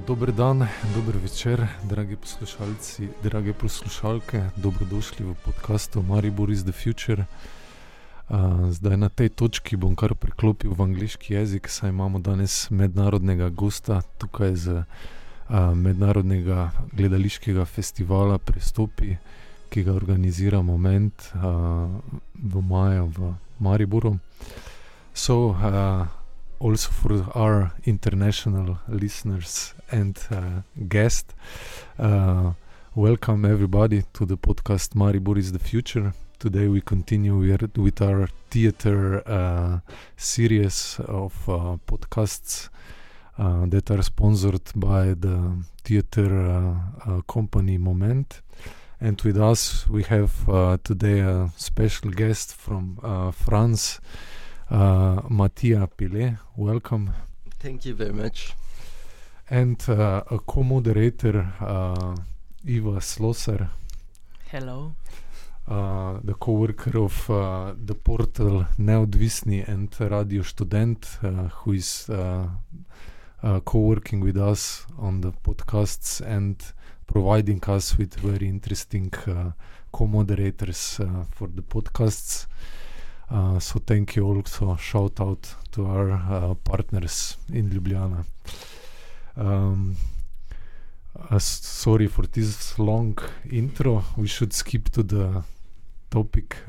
jutro, dober dan, dober večer, dragi poslušalci, drage poslušalke, dobrodošli v podkastu Maribor is the Future. Uh, zdaj na tej točki bom kar preklopil v angliški jezik, saj imamo danes mednarodnega gosta tukaj z uh, mednarodnega gledališkega festivala Prestopi, ki ga organizira Moment uh, v maju v Mariboru. So, uh, also for our international listeners and uh, guests. Uh, welcome everybody to the podcast Maribor is the Future. Today we continue with our theater uh, series of uh, podcasts uh, that are sponsored by the theater uh, company Moment. And with us we have today a special guest from France. Uh, Matias Pilet, welcome. Thank you very much. And uh, a co moderator, uh, Iva Slosar. Hello. Uh, the co worker of uh, the portal Neodvisni and Radio Student, uh, who is uh, uh, co working with us on the podcasts and providing us with very interesting uh, co moderators for the podcasts. Uh, so thank you also. Shout out to our uh, partners in Ljubljana. Um, uh, sorry for this long intro. We should skip to the topic.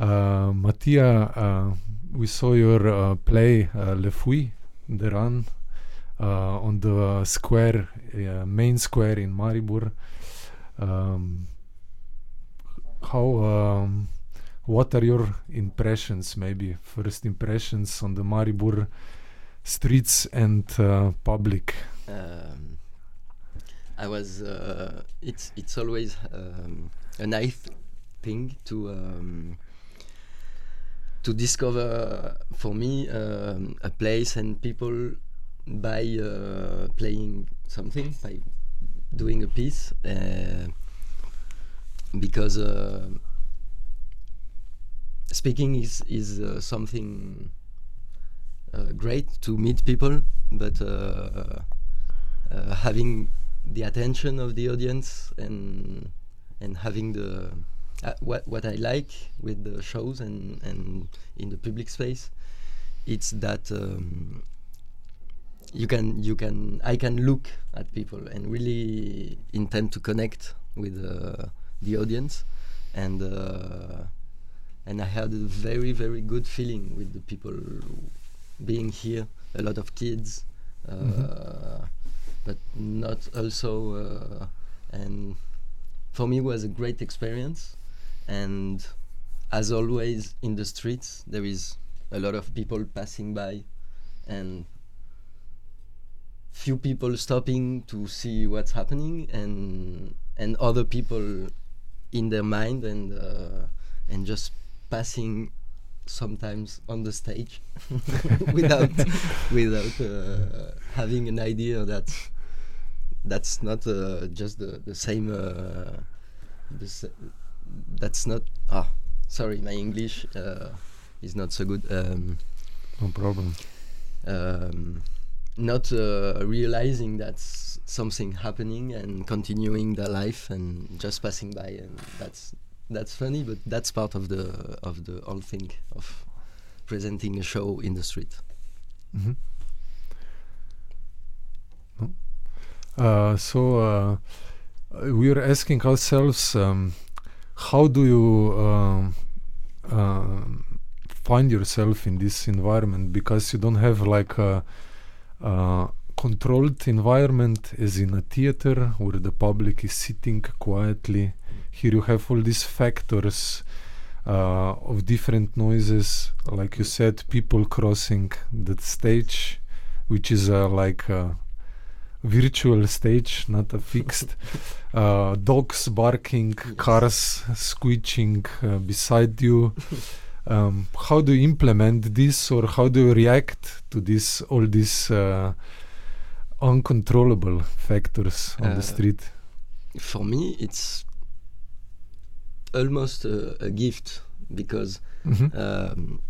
Uh, uh, Mattia, uh, we saw your uh, play uh, Le Fouille, The Run, uh, on the square, uh, main square in Maribor. Um, how um, what are your impressions, maybe first impressions on the Maribor streets and uh, public? Um, I was. Uh, it's it's always um, a nice thing to um, to discover for me um, a place and people by uh, playing something by doing a piece uh, because uh, speaking is is uh, something uh, great to meet people, but uh, uh, having the attention of the audience and and having the uh, what what I like with the shows and and in the public space, it's that. Um, you can you can I can look at people and really intend to connect with the audience and and I had a very very good feeling with the people being here. A lot of kids, uh, mm-hmm. but not also. Uh, and for me, it was a great experience. And as always in the streets, there is a lot of people passing by, and few people stopping to see what's happening, and and other people in their mind and uh, and just passing sometimes on the stage without without uh, having an idea that that's not uh, just the the same uh, the that's not ah sorry my English uh, is not so good um, no problem. um, not uh, realizing that's something happening and continuing their life and just passing by and that's that's funny, but that's part of the of the whole thing of presenting a show in the street. Mm -hmm. uh, so uh, we are asking ourselves, um, how do you uh, find yourself in this environment? Because you don't have like a, a controlled environment as in a theater where the public is sitting quietly here you have all these factors uh, of different noises. Like you said people crossing that stage which is uh, like a virtual stage not a fixed. Uh, dogs barking yes. cars screeching uh, beside you. Um, how do you implement this or how do you react to this all these uh, uncontrollable factors on the uh, street? for me it's almost a, a gift because mm-hmm. um,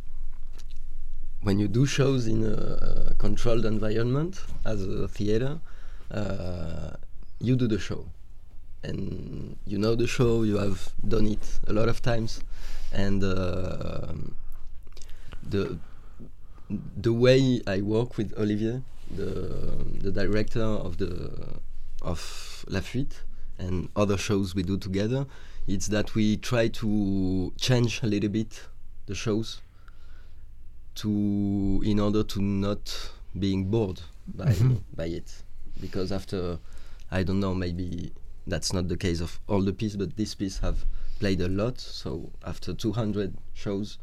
when you do shows in a, a, controlled environment as a theater, uh, you do the show, and you know the show. You have done it a lot of times, and uh, the the way I work with Olivier, the the director of the of La Fuite and other shows we do together, it's that we try to change a little bit the shows to in order to not being bored by Mhm. by it. Because after I don't know maybe that's not the case of all the pieces but this piece have played a lot. So after 200 shows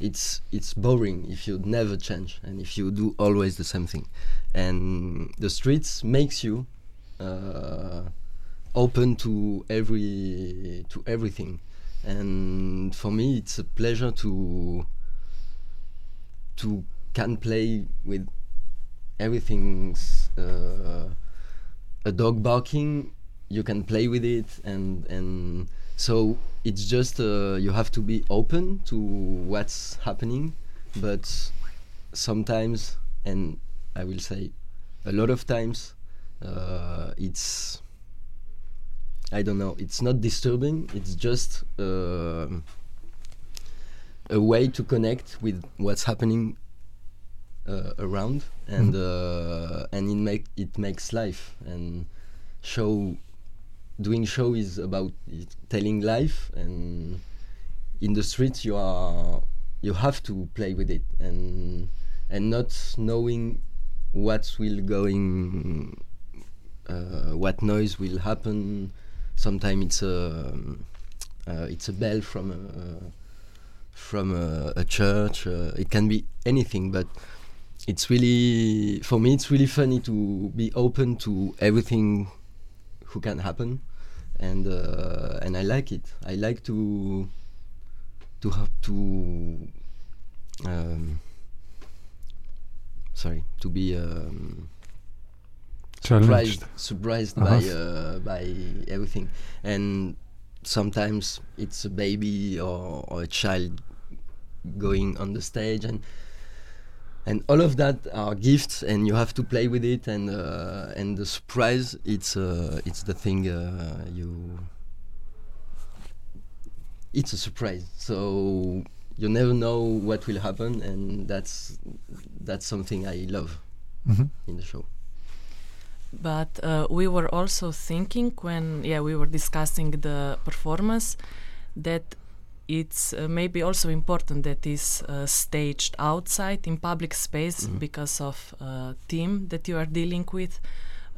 it's it's boring if you never change and if you do always the same thing. And the streets makes you uh, open to every to everything. And for me it's a pleasure to to can play with everything's uh, a dog barking. You can play with it and and so it's just uh, you have to be open to what's happening. But sometimes and i will say a lot of times uh, it's i don't know. It's not disturbing. It's just uh, a way to connect with what's happening uh, around and uh, and it make it makes life. And show doing show is about telling life. And in the streets you are you have to play with it. And and not knowing what will going uh, what noise will happen sometimes it's a uh, it's a bell from a from a, a church uh, it can be anything but it's really for me it's really funny to be open to everything who can happen and uh, and I like it. I like to to have to um, sorry to be um, Challenged. surprised surprised Uh-huh. by uh, by everything and sometimes it's a baby or, or a child going on the stage and and all of that are gifts and you have to play with it and uh, and the surprise it's uh, it's the thing uh, you it's a surprise so you never know what will happen and that's that's something I love Mhm. in the show But uh, we were also thinking when, yeah, we were discussing the performance that it's uh, maybe also important that is uh, staged outside in public space Mhm. because of uh, theme that you are dealing with.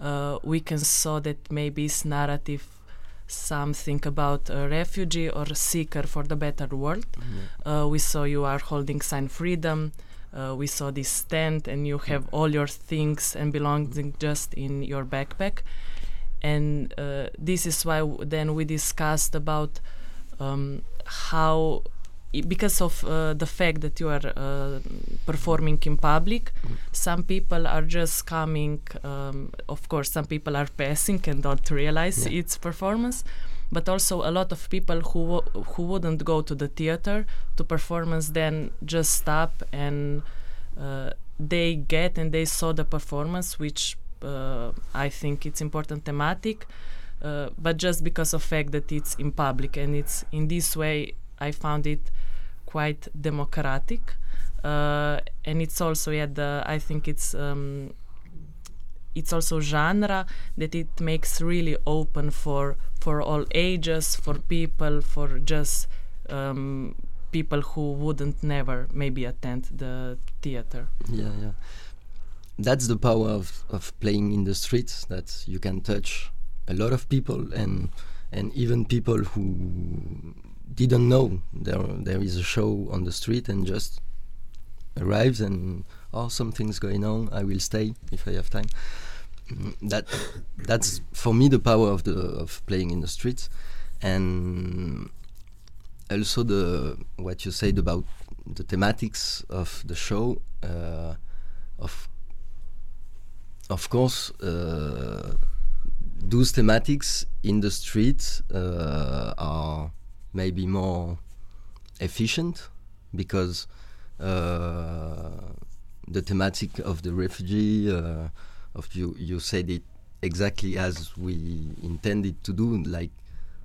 Uh, we can saw that maybe it's narrative something about a refugee or a seeker for the better world. Uh, we saw you are holding sign freedom. Uh, we saw this stand, and you have all your things and belongings just in your backpack. And uh, this is why w- then we discussed about um, how, because of uh, the fact that you are uh, performing in public, some people are just coming. Um, of course, some people are passing and don't realize Yeah. it's performance but also a lot of people who who wouldn't go to the theater to performance then just stop and uh, they get and they saw the performance which uh, I think it's important thematic uh, but just because of fact that it's in public and it's in this way I found it quite democratic uh, and it's also yeah the I think it's um, it's also genre that it makes really open for for all ages for people for just um, people who wouldn't never maybe attend the theater. Yeah yeah. That's the power of, of playing in the streets that you can touch a lot of people and and even people who didn't know there there is a show on the street and just arrives and oh something's going on I will stay if I have time that that's for me the power of the of playing in the streets. And also the what you said about the thematics of the show uh, of of course uh, those thematics in the streets uh, are maybe more efficient because uh, the thematic of the refugee uh, of you you said it exactly as we intended to do, like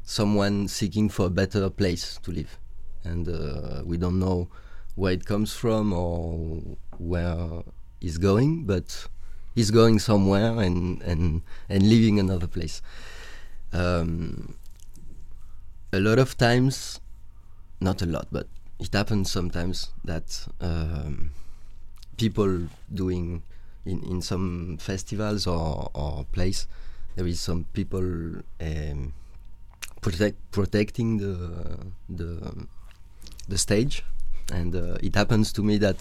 someone seeking for a better place to live, and uh, we don't know where it comes from or where he's going, but he's going somewhere and and and leaving another place. Um, a lot of times, not a lot, but it happens sometimes that um, people doing in, in some festivals or, or place, there is some people um, protect, protecting the the the stage, and uh, it happens to me that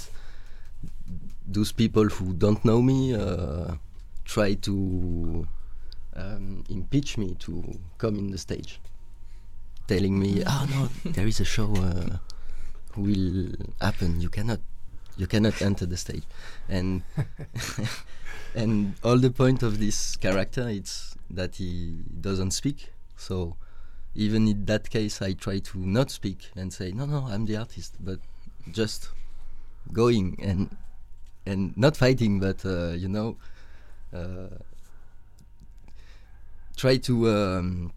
those people who don't know me uh, try to um, impeach me to come in the stage, telling me, "Oh no, there is a show uh, will happen. You cannot, you cannot enter the stage," and and all the point of this character it's that he doesn't speak. So even in that case, I try to not speak and say, "No, no, I'm the artist," but just going and and not fighting, but uh, you know, uh, try to um,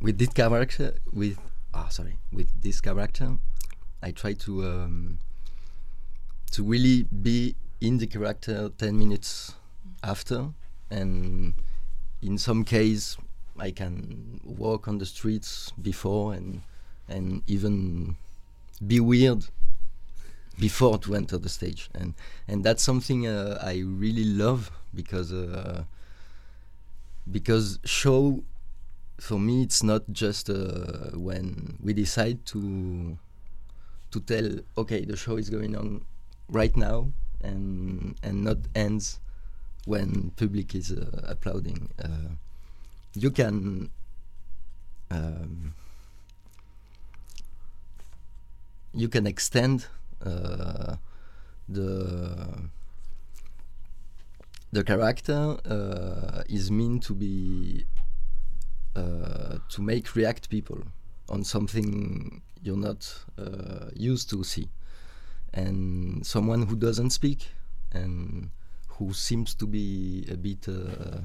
with this character with ah sorry with this character, I try to um, to really be in the character ten minutes after, and in some case I can walk on the streets before and and even be weird before to enter the stage. And and that's something uh, I really love because uh, because show for me it's not just uh, when we decide to to tell okay the show is going on right now and and not ends when public is uh, applauding. Uh, you can um, you can extend uh, the the character uh, is meant to be uh, to make react people on something you're not uh, used to see and someone who doesn't speak and who seems to be a bit uh,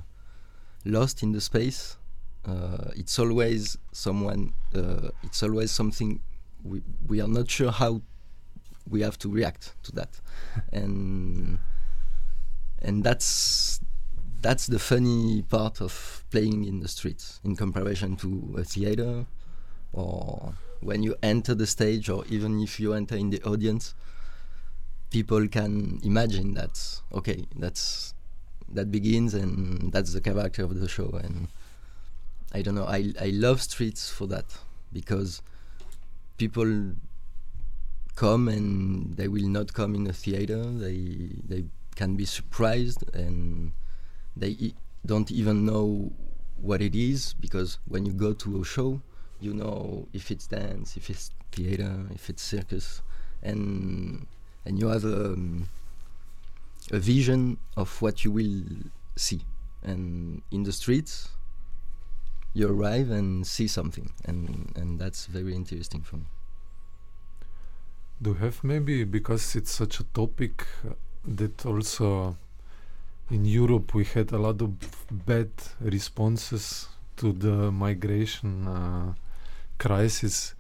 lost in the space uh, it's always someone it's always something we, we are not sure how we have to react to that. And and that's that's the funny part of playing in the streets in comparison to a theater or when you enter the stage or even if you enter in the audience people can imagine that okay that's that begins and that's the character of the show and i don't know i i love streets for that because people come and they will not come in a theater. They they can be surprised and they e- don't even know what it is because when you go to a show, you know if it's dance, if it's theater, if it's circus, and and you have a, um, a vision of what you will see. And in the streets, you arrive and see something, and and that's very interesting for me. Do you have maybe because it's such a topic uh, that also in Europe we had a lot of bad responses to the migration uh, crisis.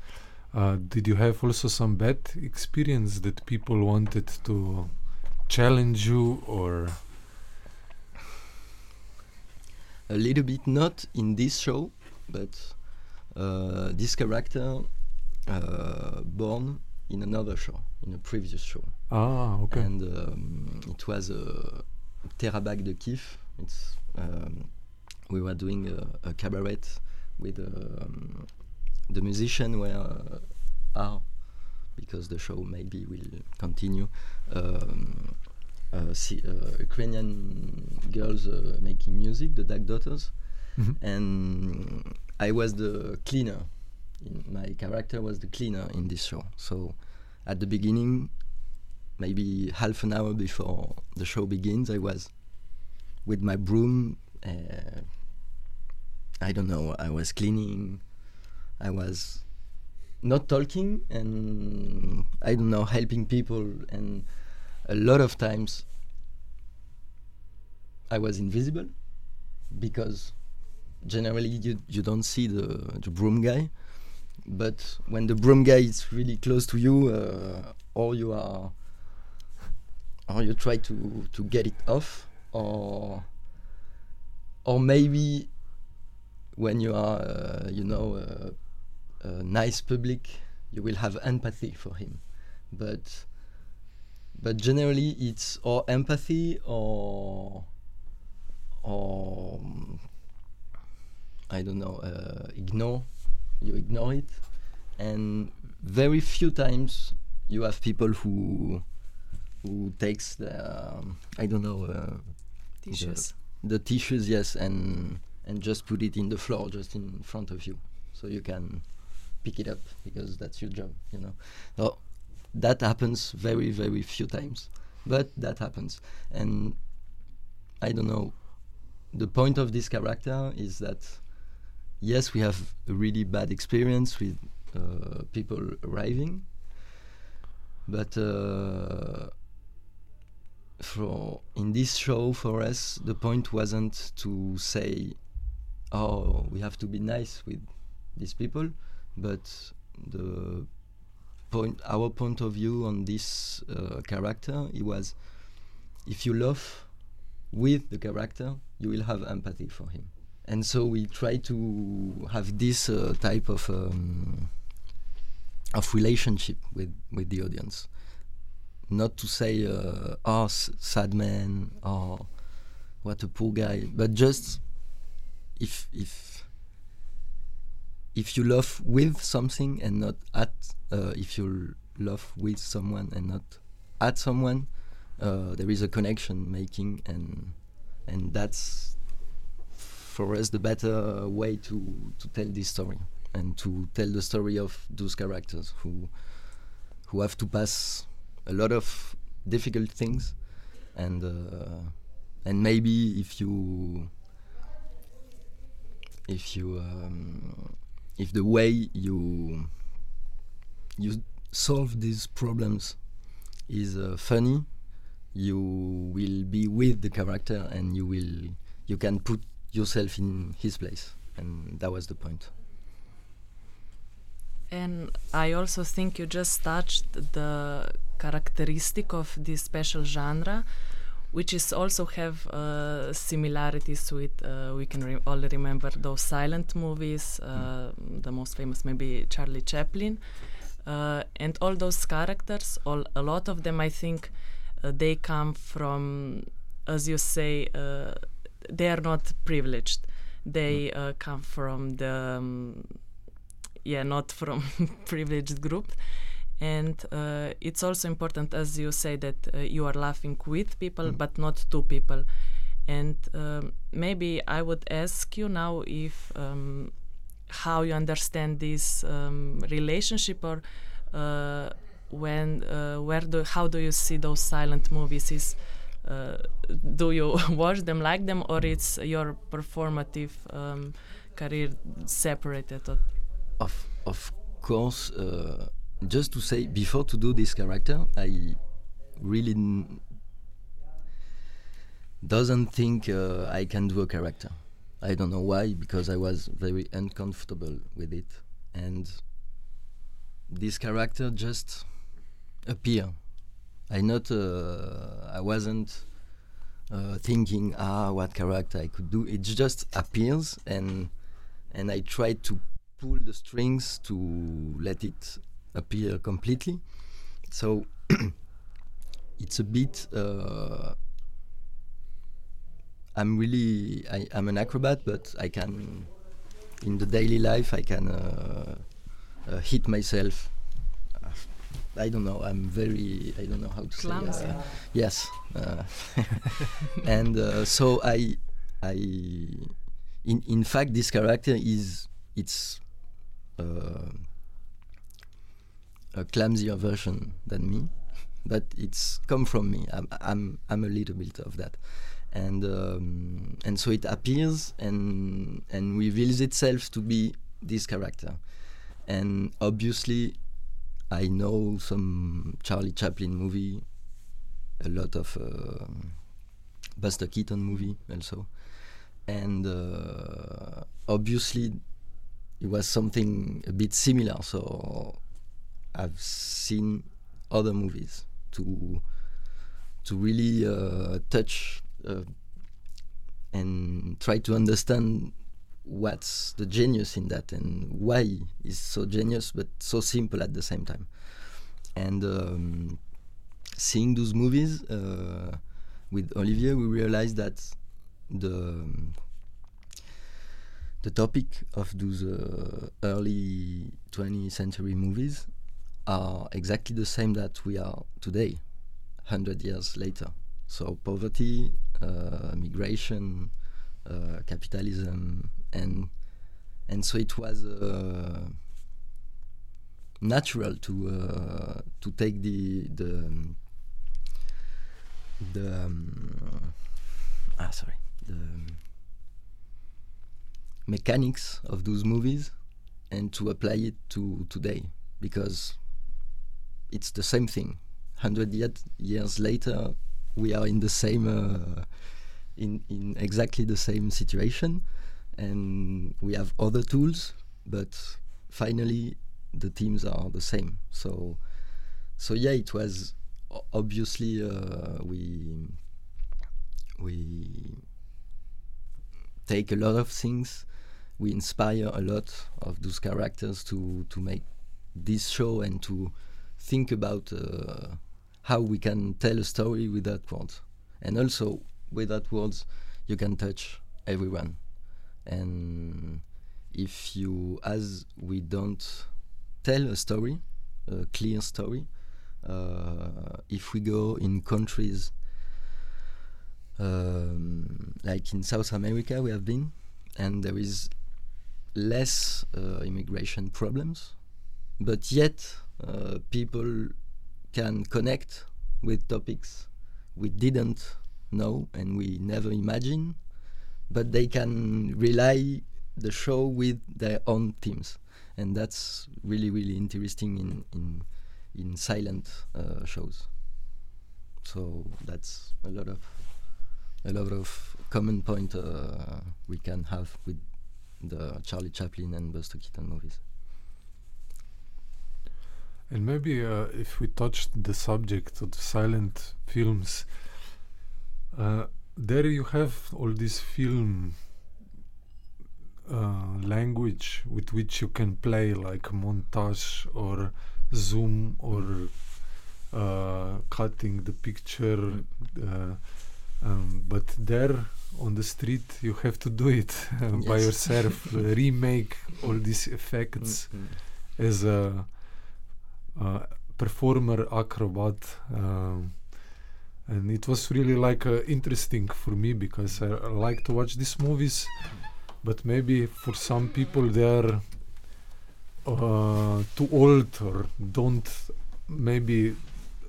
Uh, did you have also some bad experience that people wanted to challenge you or? A little bit, not in this show, but uh, this character uh, born in another show, in a previous show. Ah, okay. And um, it was a Terabag de Kif. It's um, we were doing a, a cabaret with um, the musician were uh, are because the show maybe will continue. Um, uh, see, uh, Ukrainian girls uh, making music, the Dakh Daughters, Mhm. and I was the cleaner. In my character was the cleaner in this show. So at the beginning, maybe half an hour before the show begins, I was with my broom. Uh, I don't know. I was cleaning. I was not talking, and I don't know, helping people. And a lot of times, I was invisible because generally you you don't see the the broom guy, but when the broom guy is really close to you, uh, or you are, or you try to to get it off, or or maybe when you are, uh, you know, uh, a nice public, you will have empathy for him, but but generally it's or empathy or or I don't know uh, ignore you ignore it. And very few times you have people who who takes the um, I don't know uh, Tissues. the tissues yes and and just put it in the floor just in front of you. So you can pick it up because that's your job you know. So that happens very very few times but that happens. And i don't know the point of this character is that yes we have a really bad experience with uh, people arriving but uh, for in this show for us the point wasn't to say oh we have to be nice with these people but the point our point of view on this uh, character it was if you love with the character you will have empathy for him. And so we try to have this uh, type of um, of relationship with with the audience. Not to say uh, oh sad man or what a poor guy but just if if if you love with something and not at uh, if you love with someone and not at someone uh, there is a connection making and and that's for us the better way to to tell this story and to tell the story of those characters who who have to pass a lot of difficult things and uh, and maybe if you if you um, if the way you you solve these problems is uh, funny you will be with the character and you will you can put yourself in his place and that was the point. point And I also think you just touched the characteristic of this special genre, which is also have uh, similarities with. Uh, we can re- all remember those silent movies. Uh, The most famous, maybe Charlie Chaplin, uh, and all those characters. All a lot of them, I think, uh, they come from, as you say, uh, they are not privileged. They uh, come from the. Um, yeah not from privileged group and uh, it's also important as you say that uh, you are laughing with people Mm. but not to people. And um, maybe i would ask you now if um, how you understand this um, relationship or uh, when uh, where do how do you see those silent movies? Is uh, do you watch them like them or it's your performative um, career separated? Of of course uh, just to say before to do this character i really doesn't think uh, i can do a character. I don't know why because i was very uncomfortable with it. And this character just appear. I not uh, i wasn't uh, thinking ah what character i could do. It just appears and and i tried to pull the strings to let it appear completely. So it's a bit. Uh, I'm really. I, I'm an acrobat, but I can. In the daily life, I can uh, uh, hit myself. I don't know. I'm very. I don't know how to Clumsy. say. Uh, yes, uh, and uh, so I. I. In in fact, this character is. It's uh, a clumsier version than me, but it's come from me. I'm I'm I'm a little bit of that, and um, and so it appears and and reveals itself to be this character, and obviously, I know some Charlie Chaplin movie, a lot of uh, Buster Keaton movie also, and uh, obviously it was something a bit similar. So I've seen other movies to to really uh, touch uh, and try to understand what's the genius in that and why it's so genius but so simple at the same time. And um, seeing those movies uh, with Olivier, we realized that the the topic of those uh, early 20th century movies are exactly the same that we are today, 100 years later. So poverty, uh, migration, uh, capitalism, and and so it was uh, natural to uh, to take the the the um, ah sorry the mechanics of those movies and to apply it to today because it's the same thing. Hundred years later, we are in the same uh, in in exactly the same situation, and we have other tools, but finally the teams are the same. So so yeah, it was obviously uh, we we take a lot of things. We inspire a lot of those characters to to make this show and to think about uh, how we can tell a story without words, and also without words, you can touch everyone. And if you, as we don't tell a story, a clear story, uh, if we go in countries um, like in South America, we have been, and there is less uh, immigration problems, but yet uh, people can connect with topics we didn't know and we never imagined, but they can rely the show with their own teams, and that's really really interesting in in in silent uh, shows. So that's a lot of a lot of common point uh, we can have with the Charlie Chaplin and Buster Keaton movies. And maybe uh, if we touched the subject of silent films, uh, there you have all this film uh, language with which you can play, like montage or zoom or uh, cutting the picture. Uh, um, but there on the street, you have to do it by yourself, remake all these effects Mm, mm. as a, uh performer acrobat um, and it was really like uh, interesting for me because I, I like to watch these movies but maybe for some people they are uh, too old or don't maybe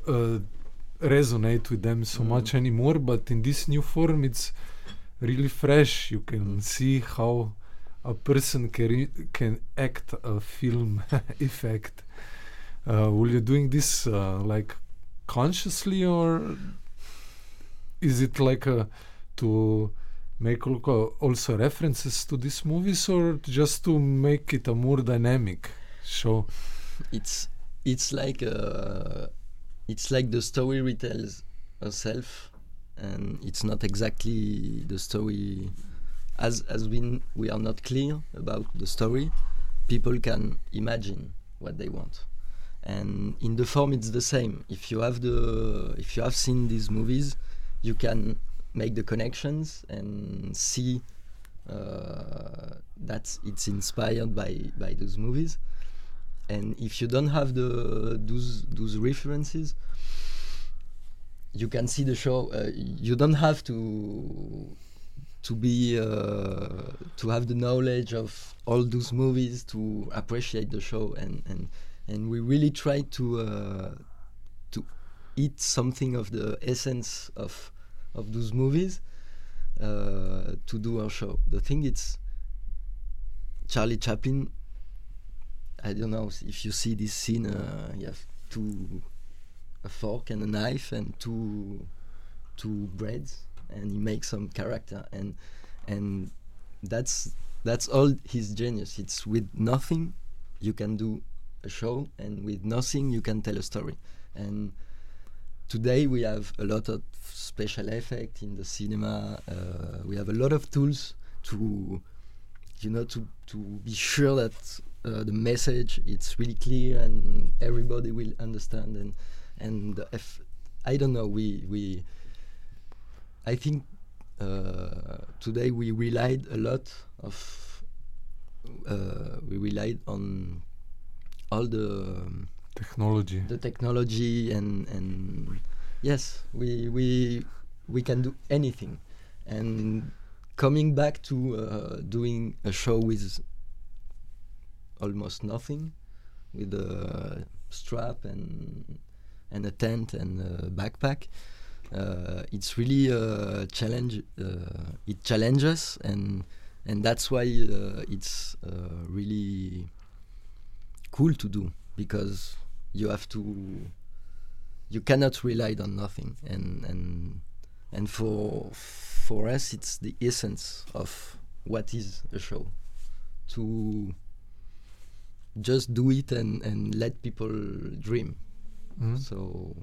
uh, resonate with them so Mm. much anymore but in this new form it's really fresh you can Mm. see how a person can, can act a film effect uh, will you doing this uh, like consciously or is it like a, to make also references to these movies or just to make it a more dynamic show? It's it's like uh, it's like the story retells herself and it's not exactly the story as as we we are not clear about the story. People can imagine what they want and in the form it's the same. If you have the if you have seen these movies you can make the connections and see uh, that it's inspired by by those movies. And if you don't have the those those references you can see the show uh, you don't have to to be uh, to have the knowledge of all those movies to appreciate the show and and and we really try to uh, to eat something of the essence of of those movies uh, to do our show the thing it's Charlie Chaplin I don't know if you see this scene. Uh, you have two, a fork and a knife, and two, two breads, and he makes some character. And and that's that's all his genius. It's with nothing you can do a show, and with nothing you can tell a story. And today we have a lot of special effect in the cinema. Uh, we have a lot of tools to, you know, to to be sure that uh, the message it's really clear and everybody will understand. And and if I don't know, we we I think uh, today we relied a lot of uh, we relied on all the um, Technology. the technology and and yes we we we can do anything and coming back to uh, doing a show with almost nothing with a strap and and a tent and a backpack uh, it's really a challenge uh, it challenges and and that's why uh, it's uh, really cool to do because you have to you cannot rely on nothing and and and for for us it's the essence of what is a show to just do it and and let people dream Mhm. so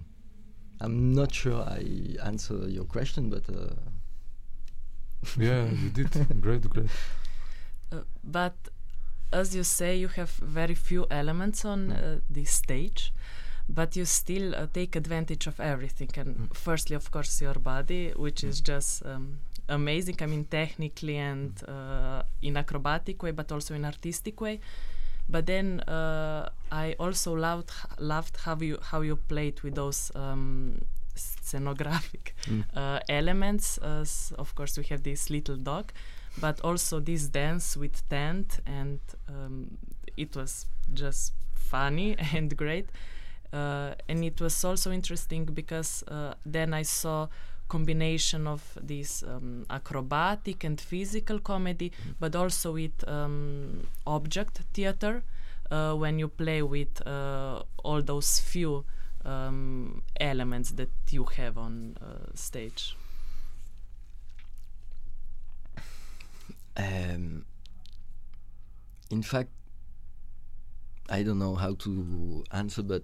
i'm not sure i answer your question but uh, yeah, you did. great, great. Uh, but as you say, you have very few elements on uh, this stage, but you still uh, take advantage of everything. And Mm. firstly, of course, your body, which is just um, amazing. I mean, technically and uh, in acrobatic way, but also in artistic way. But then uh, I also loved loved how you how you played with those um, scenographic Mm. uh, elements. As of course, we have this little dog, but also this dance with tent, and um, it was just funny and great. Uh, and it was also interesting because uh, then I saw combination of this um, acrobatic and physical comedy, but also with um, object theater uh, when you play with uh, all those few um, elements that you have on uh, stage. Um, in fact, I don't know how to answer, but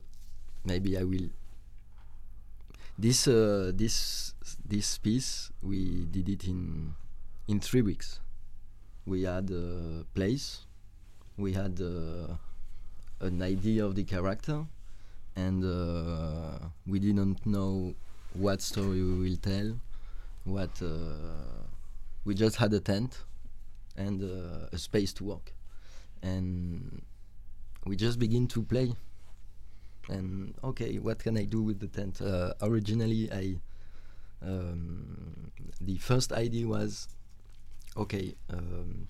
maybe I will. This uh, this this piece we did it in in three weeks. We had a place, we had uh, an idea of the character, and uh, we didn't know what story we will tell. What uh, we just had a tent and uh, a space to work, and we just begin to play. And okay, what can I do with the tent? Uh, originally, I um, the first idea was okay. Um,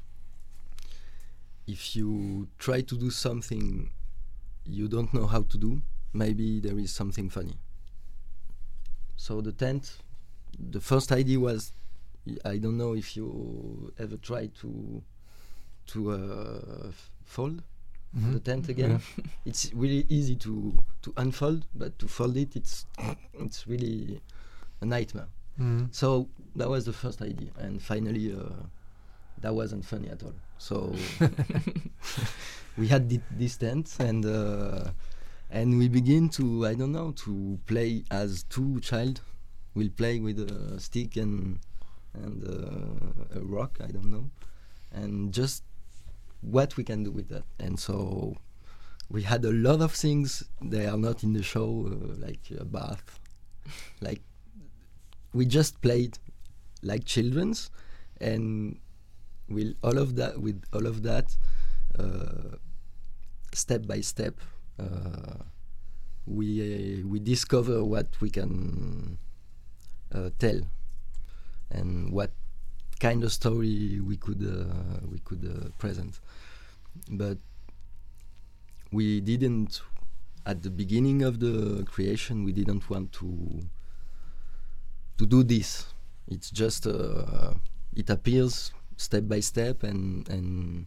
if you try to do something you don't know how to do, maybe there is something funny. So the tent, the first idea was, I don't know if you ever tried to to uh, fold Mhm. the tent again. it's really easy to to unfold, but to fold it, it's it's really a nightmare. Mhm. So that was the first idea, and finally, uh, that wasn't funny at all. So we had thi- this tent, and uh, and we begin to I don't know to play as two child. We'll play with a stick and and uh, a rock. I don't know, and just what we can do with that. And so we had a lot of things. They are not in the show, uh, like a bath, like we just played like children's and with all of that with all of that uh, step by step uh, we we discover what we can uh, tell and what kind of story we could uh, we could uh, present but we didn't at the beginning of the creation we didn't want to to do this. It's just uh, it appears step by step, and and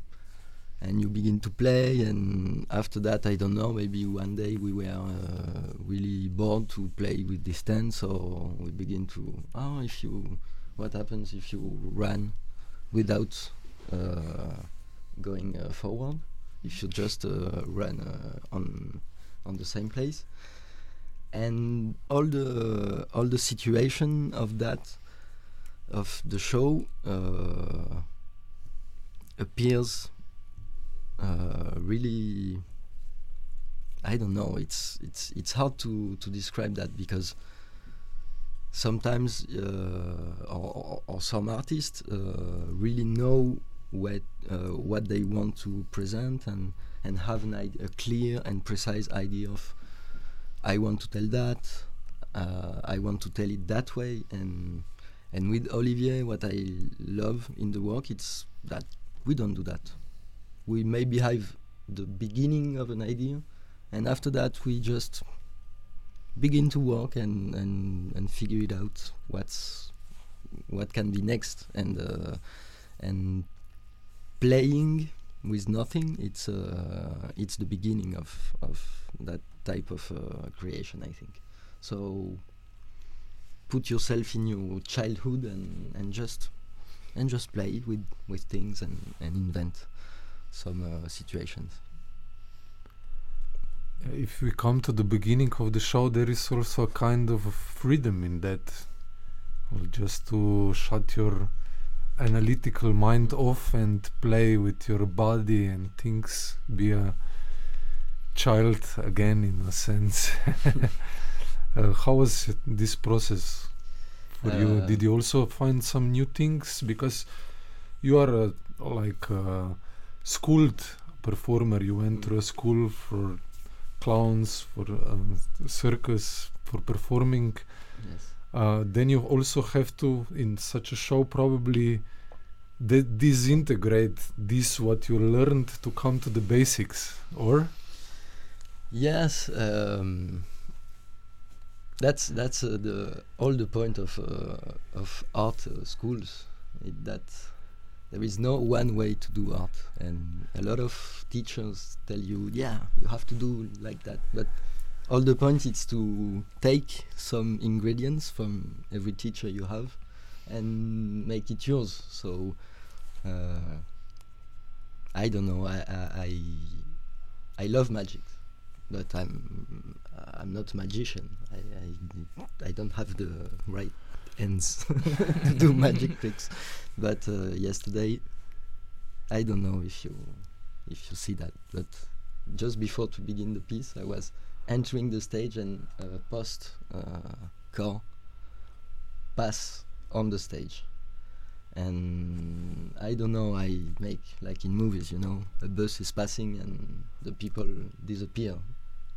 and you begin to play. And after that, I don't know. Maybe one day we were uh, really bored to play with this tent, so we begin to oh, if you what happens if you run without uh, going uh, forward. If you just uh, run on on the same place, and all the all the situation of that of the show appears uh, really I don't know it's it's it's hard to to describe that because sometimes uh, or, or, some artists uh, really know what uh, what they want to present and and have an a clear and precise idea of I want to tell that uh, I want to tell it that way. And and with Olivier what I love in the work it's that we don't do that. We maybe have the beginning of an idea and after that we just begin to work and, and, and figure it out what's what can be next. And uh, and playing with nothing it's uh, it's the beginning of, of that type of uh, creation I think. So put yourself in your childhood and, and just and just play with, with things and, and invent some uh, situations if we come to the beginning of the show, there is also a kind of freedom in that. Well, just to shut your analytical mind off and play with your body and things, be a child again, in a sense. uh, how was this process for you? Uh, Did you also find some new things? Because you are a, like a schooled performer. You went Mm. through a school for clowns, for um, circus, for performing. yes Uh, then you also have to, in such a show, probably de- disintegrate this what you learned to come to the basics, or Yes, um, that's that's uh, the all the point of uh, of art uh, schools. It, that there is no one way to do art, and a lot of teachers tell you, yeah, you have to do like that. But all the point is to take some ingredients from every teacher you have and make it yours. So uh, I don't know. I I I, love magic but I'm I'm not a magician. I, I I don't have the right ends to do magic tricks. But uh, yesterday, I don't know if you if you see that. But just before to begin the piece, I was entering the stage and uh, post uh, car pass on the stage. And I don't know. I make like in movies, you know, a bus is passing and the people disappear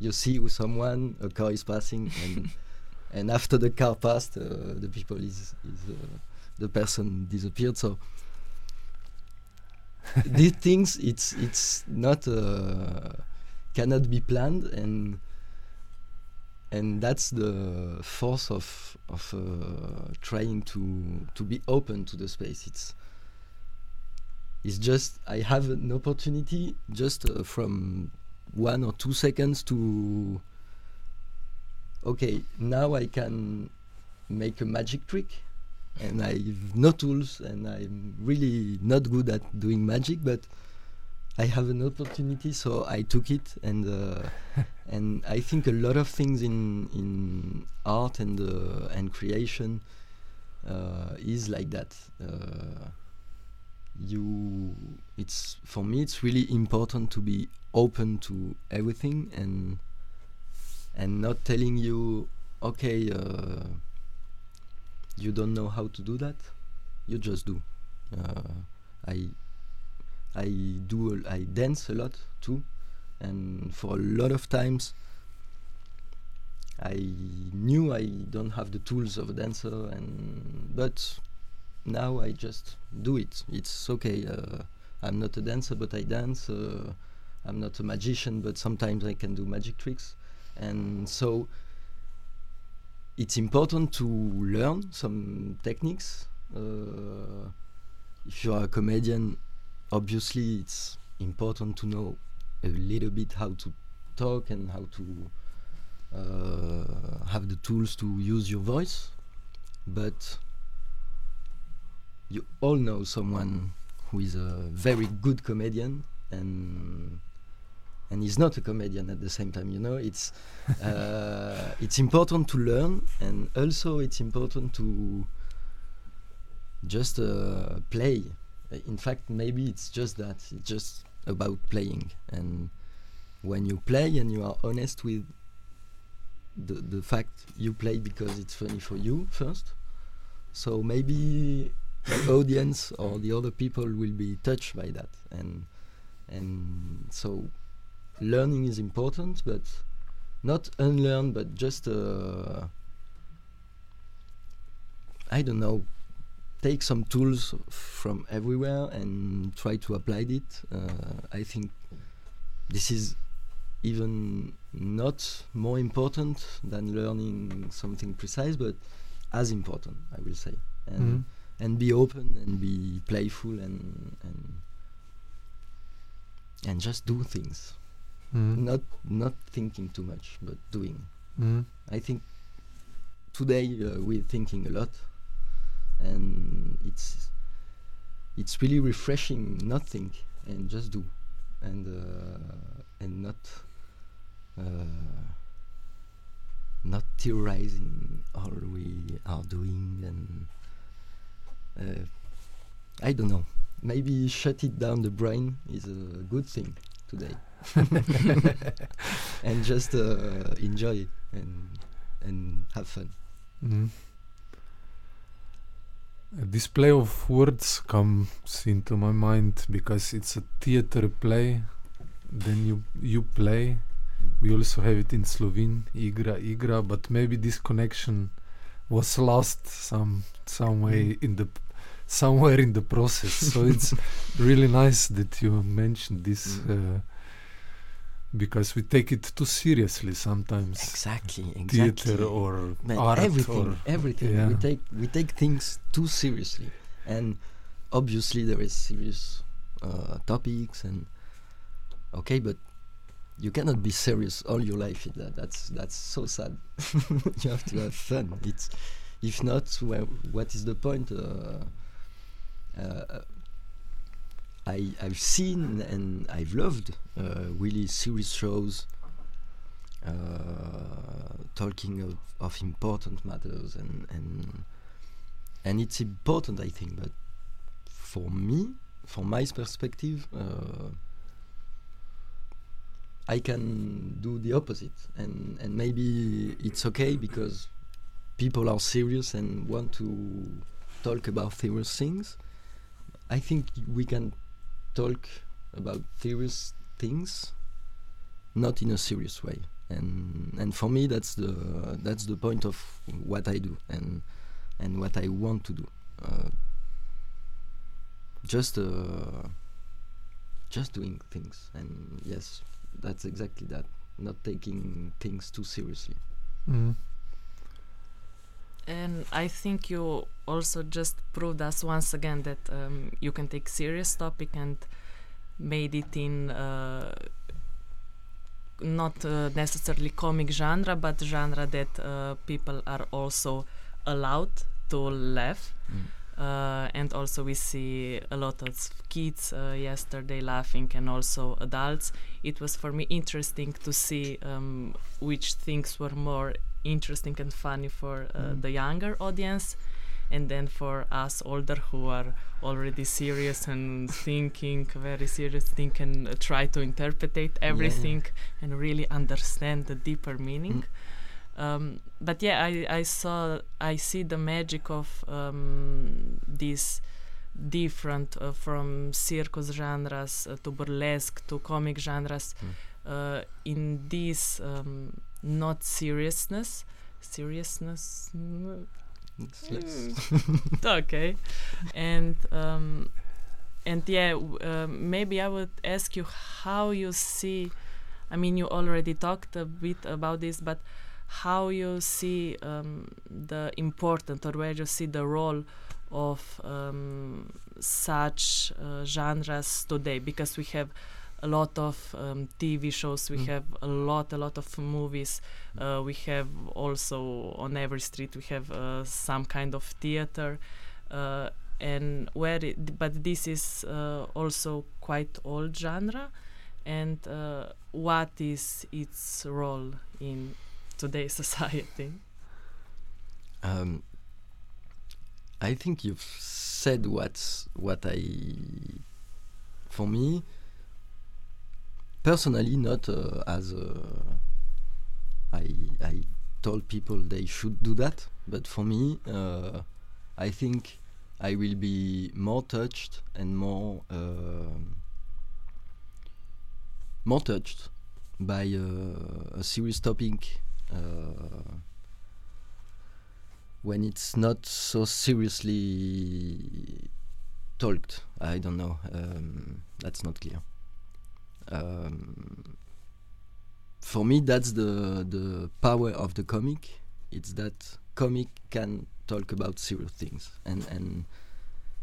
you see with someone a car is passing and and after the car passed uh, the people is is uh, the person disappeared. So these things it's it's not uh, cannot be planned. And and that's the force of of uh, trying to to be open to the space. It's it's just I have an opportunity just uh, from one or two seconds to okay now i can make a magic trick and i've no tools and i'm really not good at doing magic but i have an opportunity so i took it and uh, and i think a lot of things in in art and uh, and creation uh, is like that. Uh, you it's for me it's really important to be open to everything and and not telling you okay uh, you don't know how to do that. You just do. Uh, i i do I dance a lot too. And for a lot of times i knew i don't have the tools of a dancer and but now i just do it. It's okay uh, i'm not a dancer but i dance uh, I'm not a magician, but sometimes I can do magic tricks, and so it's important to learn some techniques. Uh, if you are a comedian, obviously it's important to know a little bit how to talk and how to uh, have the tools to use your voice, but you all know someone who is a very good comedian and and he's not a comedian at the same time you know? It's uh, it's important to learn and also it's important to just uh, play. In fact maybe it's just that it's just about playing. And when you play and you are honest with the the fact you play because it's funny for you first so maybe the audience or the other people will be touched by that. And and so learning is important but not unlearn but just uh, i don't know take some tools from everywhere and try to apply it. Uh, i think this is even not more important than learning something precise but as important i will say. And Mhm. and be open and be playful and and and just do things Mhm. not not thinking too much but doing Mhm. i think today uh, we're thinking a lot and it's it's really refreshing not think and just do and uh, and not uh, not theorizing all we are doing and uh, I don't know maybe shut it down the brain is a good thing today and just uh, enjoy and and have fun Mhm. A display of words comes into my mind because it's a theater play. Then you you play. We also have it in Slovene, igra, igra, but maybe this connection was lost some some way in the somewhere in the process. so it's really nice that you mentioned this Mm. uh, because we take it too seriously sometimes. exactly exactly. Theater or Man, art everything or everything. We take we take things too seriously. And obviously there is serious uh, topics and okay but you cannot be serious all your life. That that's that's so sad. You have to have fun. It's if not well, what is the point uh, uh, I, I've seen and I've loved uh, really serious shows uh, talking of, of important matters and, and and it's important I think but for me from my perspective uh, I can do the opposite and and maybe it's okay because people are serious and want to talk about serious things. I think we can talk about serious things not in a serious way. And and for me that's the that's the point of what I do and and what I want to do. Uh, just uh, just doing things. And yes that's exactly that. Not taking things too seriously. Mhm. And I think you also just proved us once again that um, you can take serious topic and made it in uh, not uh, necessarily comic genre, but genre that uh, people are also allowed to laugh. Uh, and also we see a lot of kids uh, yesterday laughing and also adults it was for me interesting to see um, which things were more interesting and funny for uh, Mm. the younger audience and then for us older who are already serious and thinking very serious think and uh, try to interpret everything and really understand the deeper meaning um, but yeah I, I saw i see the magic of um, these different uh, from circus genres uh, to burlesque to comic genres Mm. uh, in this um, not seriousness. Seriousness mm, less. okay. And um, and yeah um, maybe i would ask you how you see i mean you already talked a bit about this but how you see um, the important or where you see the role of um, such uh, genres today? Because we have a lot of um, TV shows, we Mm. have a lot, a lot of movies. Uh, we have also on every street we have uh, some kind of theater, uh, and where it, but this is uh, also quite old genre. And uh, what is its role in today's society? Um, I think you've said what's what I, for me, personally, not uh, as I told people they should do that, but for me, uh, I think I will be more touched and more um more touched by uh, a serious topic. Uh, when it's not so seriously talked. I don't know. Um, that's not clear. Um, for me, that's the the power of the comic. It's that comic can talk about serious things, and and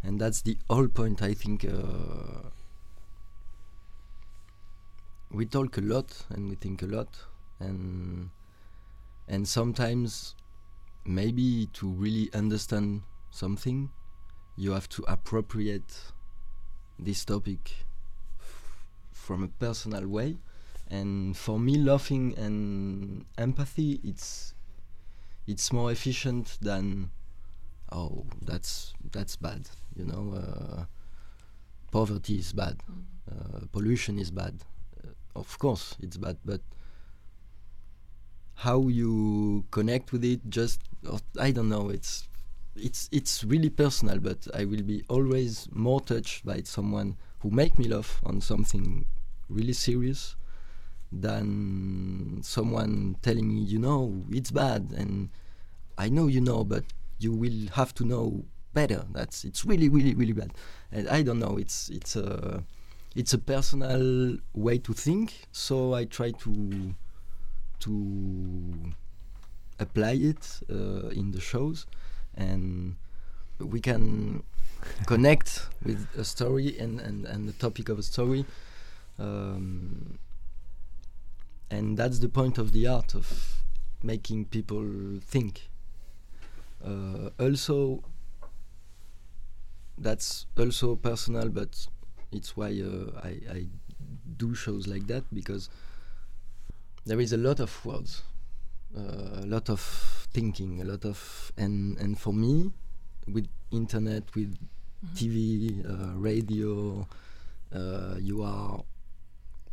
and that's the whole point. I think uh, we talk a lot and we think a lot, and and sometimes maybe to really understand something, you have to appropriate this topic from a personal way. And for me, laughing and empathy, it's it's more efficient than oh that's that's bad. You know, uh, poverty is bad, uh, pollution is bad. Uh, of course, it's bad, but how you connect with it just or i don't know it's it's it's really personal but i will be always more touched by someone who make me laugh on something really serious than someone telling me you know it's bad and i know you know but you will have to know better. That's it's really really really bad. And i don't know it's it's a it's a personal way to think. So i try to to apply it uh, in the shows. And we can connect with a story and, and, and the topic of a story um, and that's the point of the art of making people think uh, also that's also personal but it's why uh, I, I do shows like that because there is a lot of words, uh, a lot of thinking, a lot of and and for me, with internet, with Mhm. TV, uh, radio, uh, you are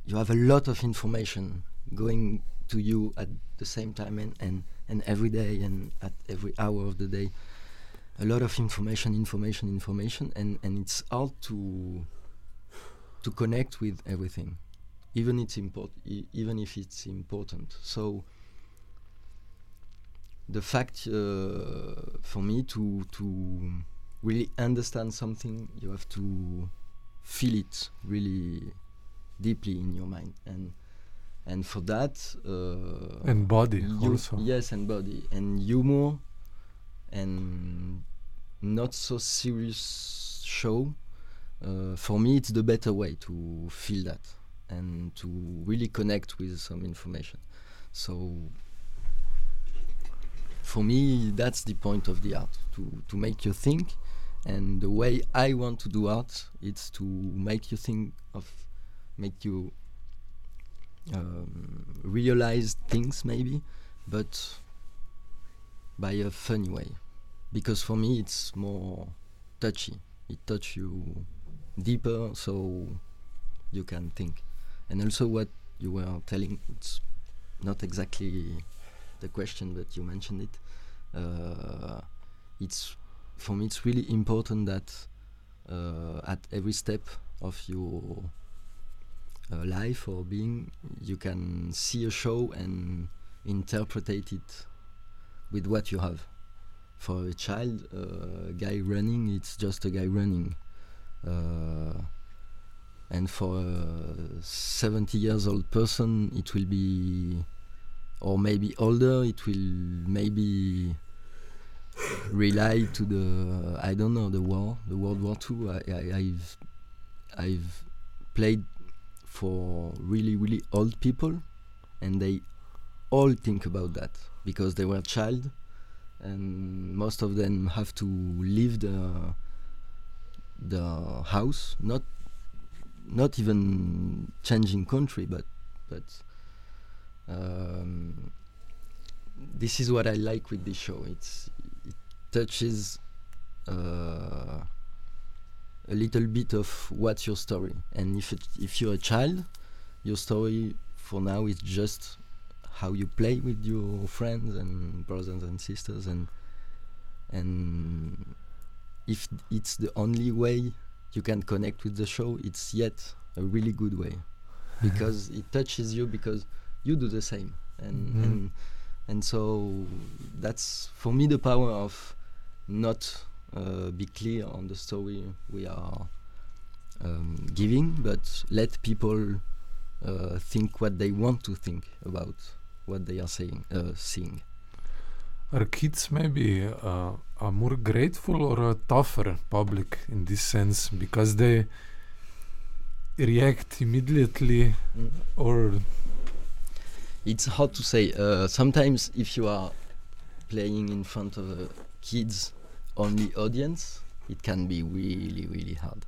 you have a lot of information going to you at the same time and, and, and every day and at every hour of the day. A lot of information, information, information, and, and it's hard to to connect with everything even it's import even if it's important. So the fact uh, for me to to really understand something, you have to feel it really deeply in your mind, and and for that, uh, And body you- also. Yes, and body and humor, and not so serious show. Uh, for me, it's the better way to feel that and to really connect with some information. So for me, that's the point of the art to to make you think. And the way I want to do art, it's to make you think of, make you um, realize things maybe, but by a funny way. Because for me, it's more touchy. It touch you deeper, so you can think. And also, what you were telling, it's not exactly the question, but you mentioned it. Uh, it's for me, it's really important that uh, at every step of your uh, life or being, you can see a show and interpret it with what you have. For a child, uh, a guy running, it's just a guy running. Uh, and for a 70 years old person, it will be, or maybe older, it will maybe rely to the I don't know the war, the World War Two. I, I, I've I've played for really really old people, and they all think about that because they were child, and most of them have to leave the the house, not not even changing country, but but um, this is what I like with this show. It's it touches uh, a little bit of what's your story, and if it, if you're a child, your story for now is just how you play with your friends and brothers and sisters, and and if it's the only way you can connect with the show, it's yet a really good way. Because it touches you because you do the same. And Mhm. and and so that's for me the power of not be clear on the story we are um, giving, but let people uh, think what they want to think about what they are saying, uh, seeing. Are kids maybe uh, a more grateful or a tougher public in this sense because they react immediately or It's hard to say. Uh, sometimes, if you are playing in front of a kids only audience, it can be really, really hard.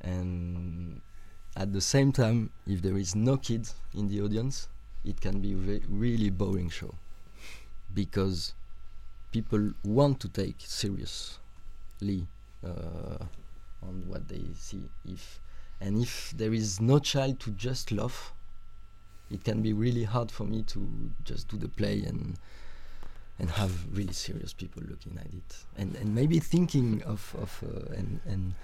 And at the same time, if there is no kids in the audience, it can be re- really boring show because people want to take seriously uh, on what they see. If and if there is no child to just laugh, it can be really hard for me to just do the play and and have really serious people looking at it. And and maybe thinking of of uh, and and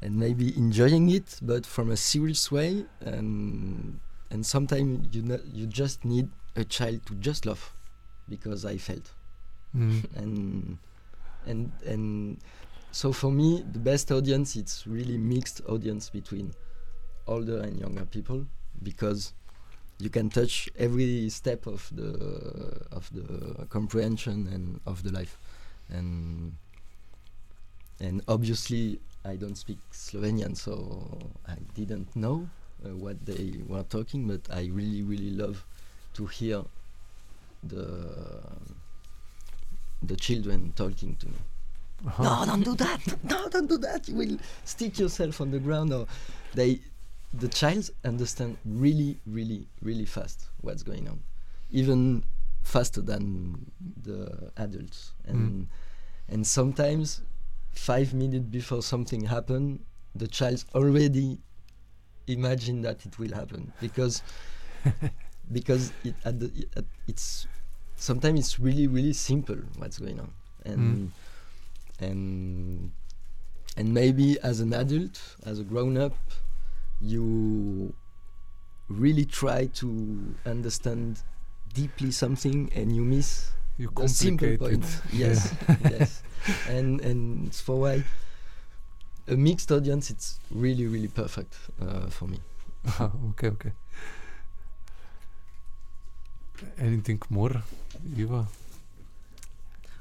and maybe enjoying it but from a serious way. And and sometimes you know you just need a child to just laugh because I felt. Mm. and and and so for me the best audience it's really mixed audience between older and younger people because you can touch every step of the of the comprehension and of the life and and obviously I don't speak Slovenian so I didn't know uh, what they were talking but I really really love to hear the the children talking to me Aha. no, don't do that. No, don't do that. You will stick yourself on the ground. Or they, the child understand really, really, really fast what's going on, even faster than the adults. Mm. And and sometimes, five minutes before something happen, the child already imagine that it will happen because because it at the at, it's sometimes it's really really simple what's going on. And mm. and and maybe as an adult as a grown up you really try to understand deeply something and you miss You the simple point it. yes yes and and it's for why a mixed audience it's really really perfect uh, for me okay, okay. Anything more, Iva?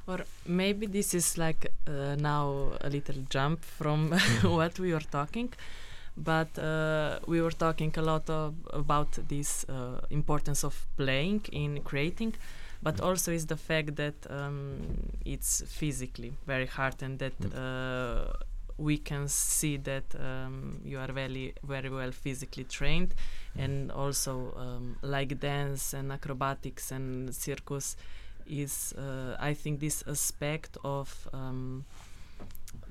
Or maybe this is like uh, now a little jump from what we were talking, but uh, we were talking a lot of, about this uh, importance of playing in creating, but also is the fact that um, it's physically very hard and that uh, we can see that um, you are very very well physically trained, and also um, like dance and acrobatics and circus is uh, I think this aspect of um,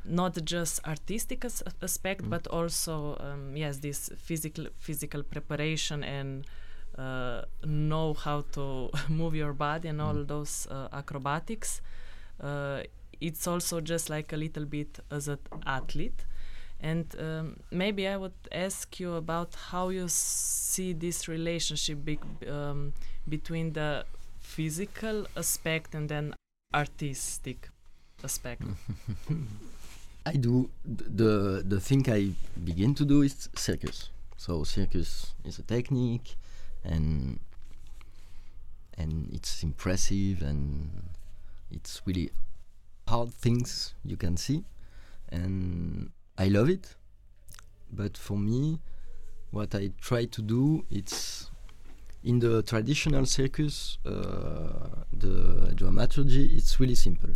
not just artistic as- aspect Mm. but also um, yes this physical physical preparation and uh, know how to move your body and all Mm. those uh, acrobatics uh, it's also just like a little bit as an athlete and um, maybe I would ask you about how you see this relationship bec- um, between the physical aspect and then artistic aspect. I do the the thing I begin to do is circus. So circus is a technique, and and it's impressive and it's really hard things you can see, and I love it. But for me, what I try to do it's in the traditional circus, uh, the dramaturgy it's really simple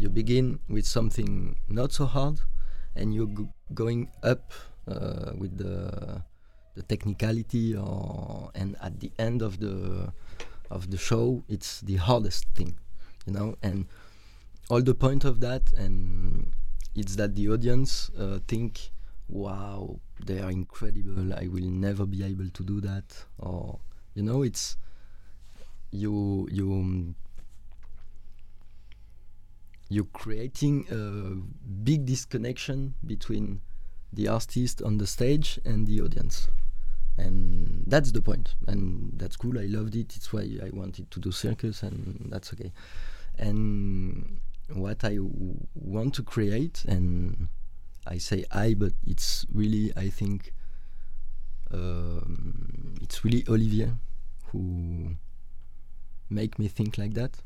you begin with something not so hard and you're g- going up uh, with the the technicality or and at the end of the of the show it's the hardest thing you know? And all the point of that and it's that the audience uh, think wow they are incredible i will never be able to do that or you know it's you you you're creating a big disconnection between the artist on the stage and the audience. And that's the point. point and that's cool. I loved it. It's why i wanted to do circus and that's okay. And what I want to create and i say i but it's really i think um, it's really olivier who make me think like that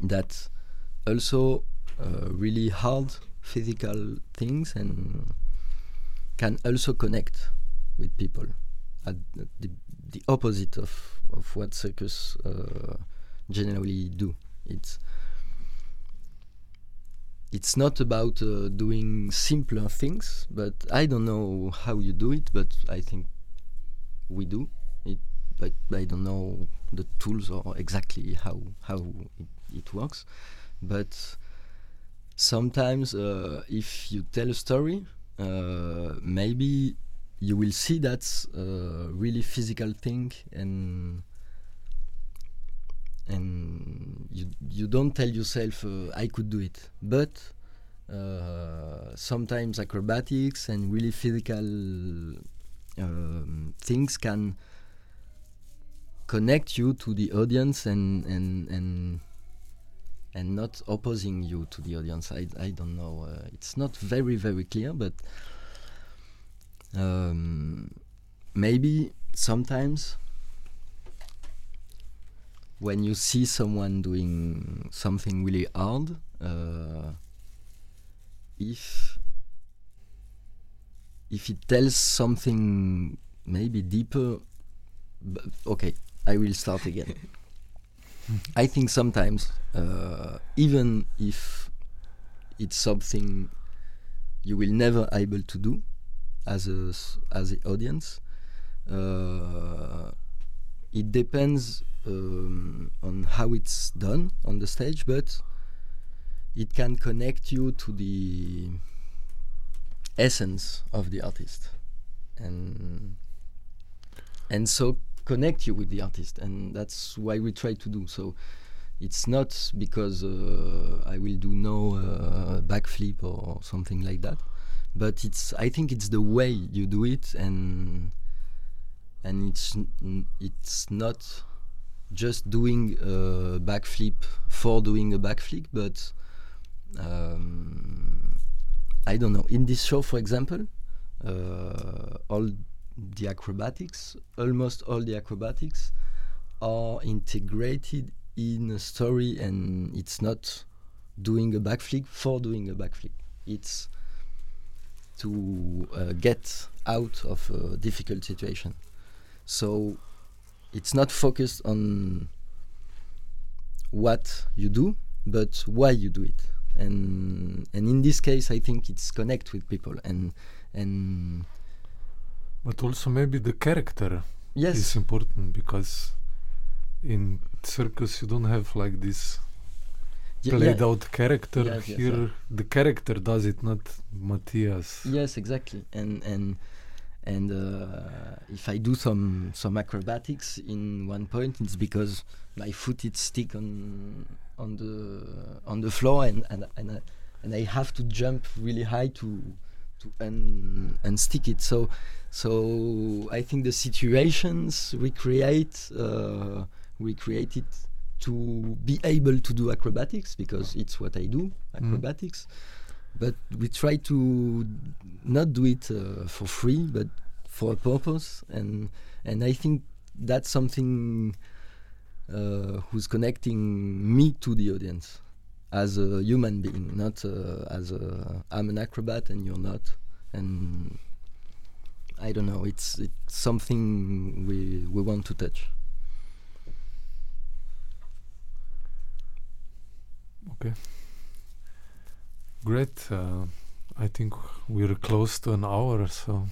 that also uh, really hard physical things and can also connect with people at the, the, opposite of, of what circus uh, generally do. It's it's not about uh, doing simpler things but i don't know how you do it but i think we do it but i don't know the tools or exactly how how it, it works but sometimes uh, if you tell a story uh, maybe you will see that a really physical thing and and you you don't tell yourself uh, I could do it. But uh, sometimes acrobatics and really physical um, things can connect you to the audience and and and and not opposing you to the audience. I, I don't know. Uh, it's not very very clear, but um, maybe sometimes when you see someone doing something really hard, uh, if if it tells something maybe deeper, okay, I will start again. I think sometimes, uh, even if it's something you will never able to do as a as the audience, uh, it depends um, on how it's done on the stage, but it can connect you to the essence of the artist, and and so connect you with the artist, and that's why we try to do so. It's not because uh, I will do no uh, backflip or something like that, but it's I think it's the way you do it, and and it's it's not just doing a backflip for doing a backflip, but um, I don't know. In this show, for example, uh, all the acrobatics, almost all the acrobatics, are integrated in a story, and it's not doing a backflip for doing a backflip. It's to uh, get out of a difficult situation. So it's not focused on what you do, but why you do it. And and in this case, I think it's connect with people and and But also maybe the character yes, is important because in circus you don't have like this played yeah. out character. Yes, yes, Here yeah. the character does it, not Matias. Yes, exactly. And and and uh, if I do some some acrobatics in one point, it's because my foot is stick on on the on the floor, and and and I, and I have to jump really high to to un unstick it. So so I think the situations we create uh, we create it to be able to do acrobatics because it's what I do acrobatics. But we try to not do it uh, for free but for a purpose. And and i think that's something uh, who's connecting me to the audience as a human being not uh, as a i'm an acrobat and you're not and i don't know it's it's something we we want to touch Okay. Great. Uh, I think we're close to an hour, so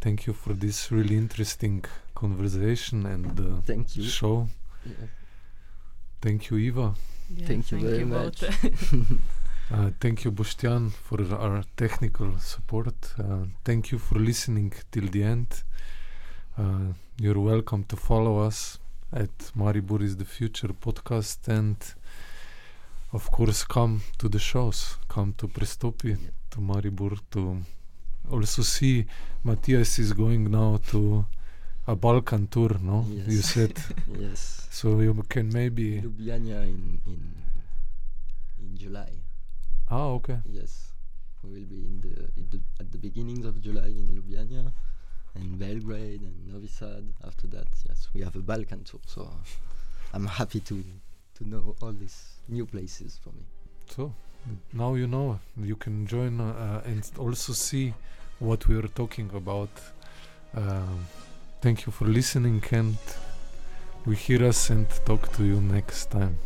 thank you for this really interesting conversation and uh, Thank you. show. Yeah. Thank you, Iva. Yeah, Thank you very both. much. Uh, thank you, Boštjan, for our technical support. Uh, thank you for listening till the end. Uh, you're welcome to follow us at Maribor is the Future podcast and, of course, come to the shows. Come to Prestopi, Yeah. to Maribor to also see Matias is going now to a Balkan tour, no? Yes. You said. yes. so you can maybe. Ljubljana in in in July. Ah, okay. Yes, we will be in the, in the at the beginnings of July in Ljubljana, and Belgrade and Novi Sad. After that, yes, we have a Balkan tour. So I'm happy to to know all these new places for me. So now you know you can join uh, and also see what we are talking about. Um Thank you for listening, and we hear us and talk to you next time.